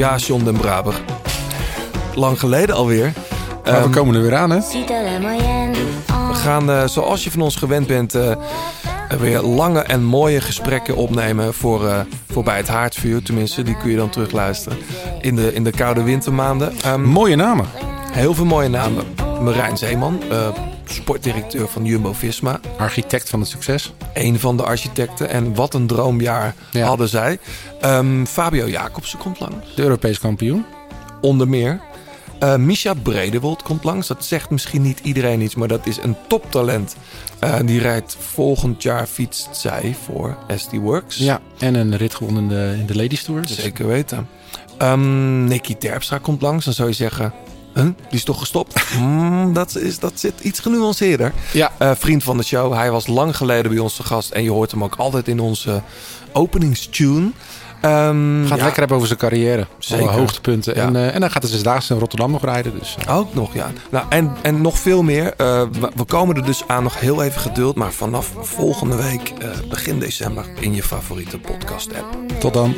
Ja, John den Braber. Lang geleden alweer. Maar we Ehm, komen er weer aan, hè? we gaan, eh, zoals je van ons gewend bent, eh, weer lange en mooie gesprekken opnemen voor, eh, voor bij het haardvuur. Tenminste, die kun je dan terugluisteren in de, in de koude wintermaanden. Ehm, Mooie namen. heel veel mooie namen. Marijn Zeeman, eh, sportdirecteur van Jumbo-Visma. Architect van het succes. Een van de architecten. En wat een droomjaar Ja. hadden zij. Ehm, Fabio Jacobsen komt langs. De Europees kampioen. Onder meer. Eh Misha Bredewold komt langs. Dat zegt misschien niet iedereen iets, maar dat is een toptalent. Eh, die rijdt volgend jaar, fietst zij voor SD Works. Ja, en een rit gewonnen in de, in de Ladies Tour. Dus Zeker weten. Ehm Nicky Terpstra komt langs. Dan zou je zeggen, huh? die is toch gestopt? Hmm, dat, is, dat zit iets genuanceerder. Ja, Eh, vriend van de show. Hij was lang geleden bij ons te gast. En je hoort hem ook altijd in onze openingstune. Ehm, gaat ja, lekker hebben over zijn carrière. Zeker. Alle hoogtepunten. Ja. En, eh, en dan gaat de Zesdaagse in Rotterdam nog rijden. Dus eh, Ook nog, ja. Nou, en, en nog veel meer. We, we komen er dus aan nog heel even geduld. Maar vanaf volgende week, begin december, in je favoriete podcast-app. tot dan.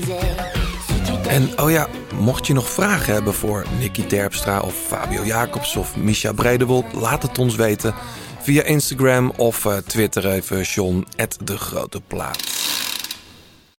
En oh ja, mocht je nog vragen hebben voor Nicky Terpstra of Fabio Jacobs of Misha Bredewold, laat het ons weten via Instagram of eh, Twitter even John, de grote plaat.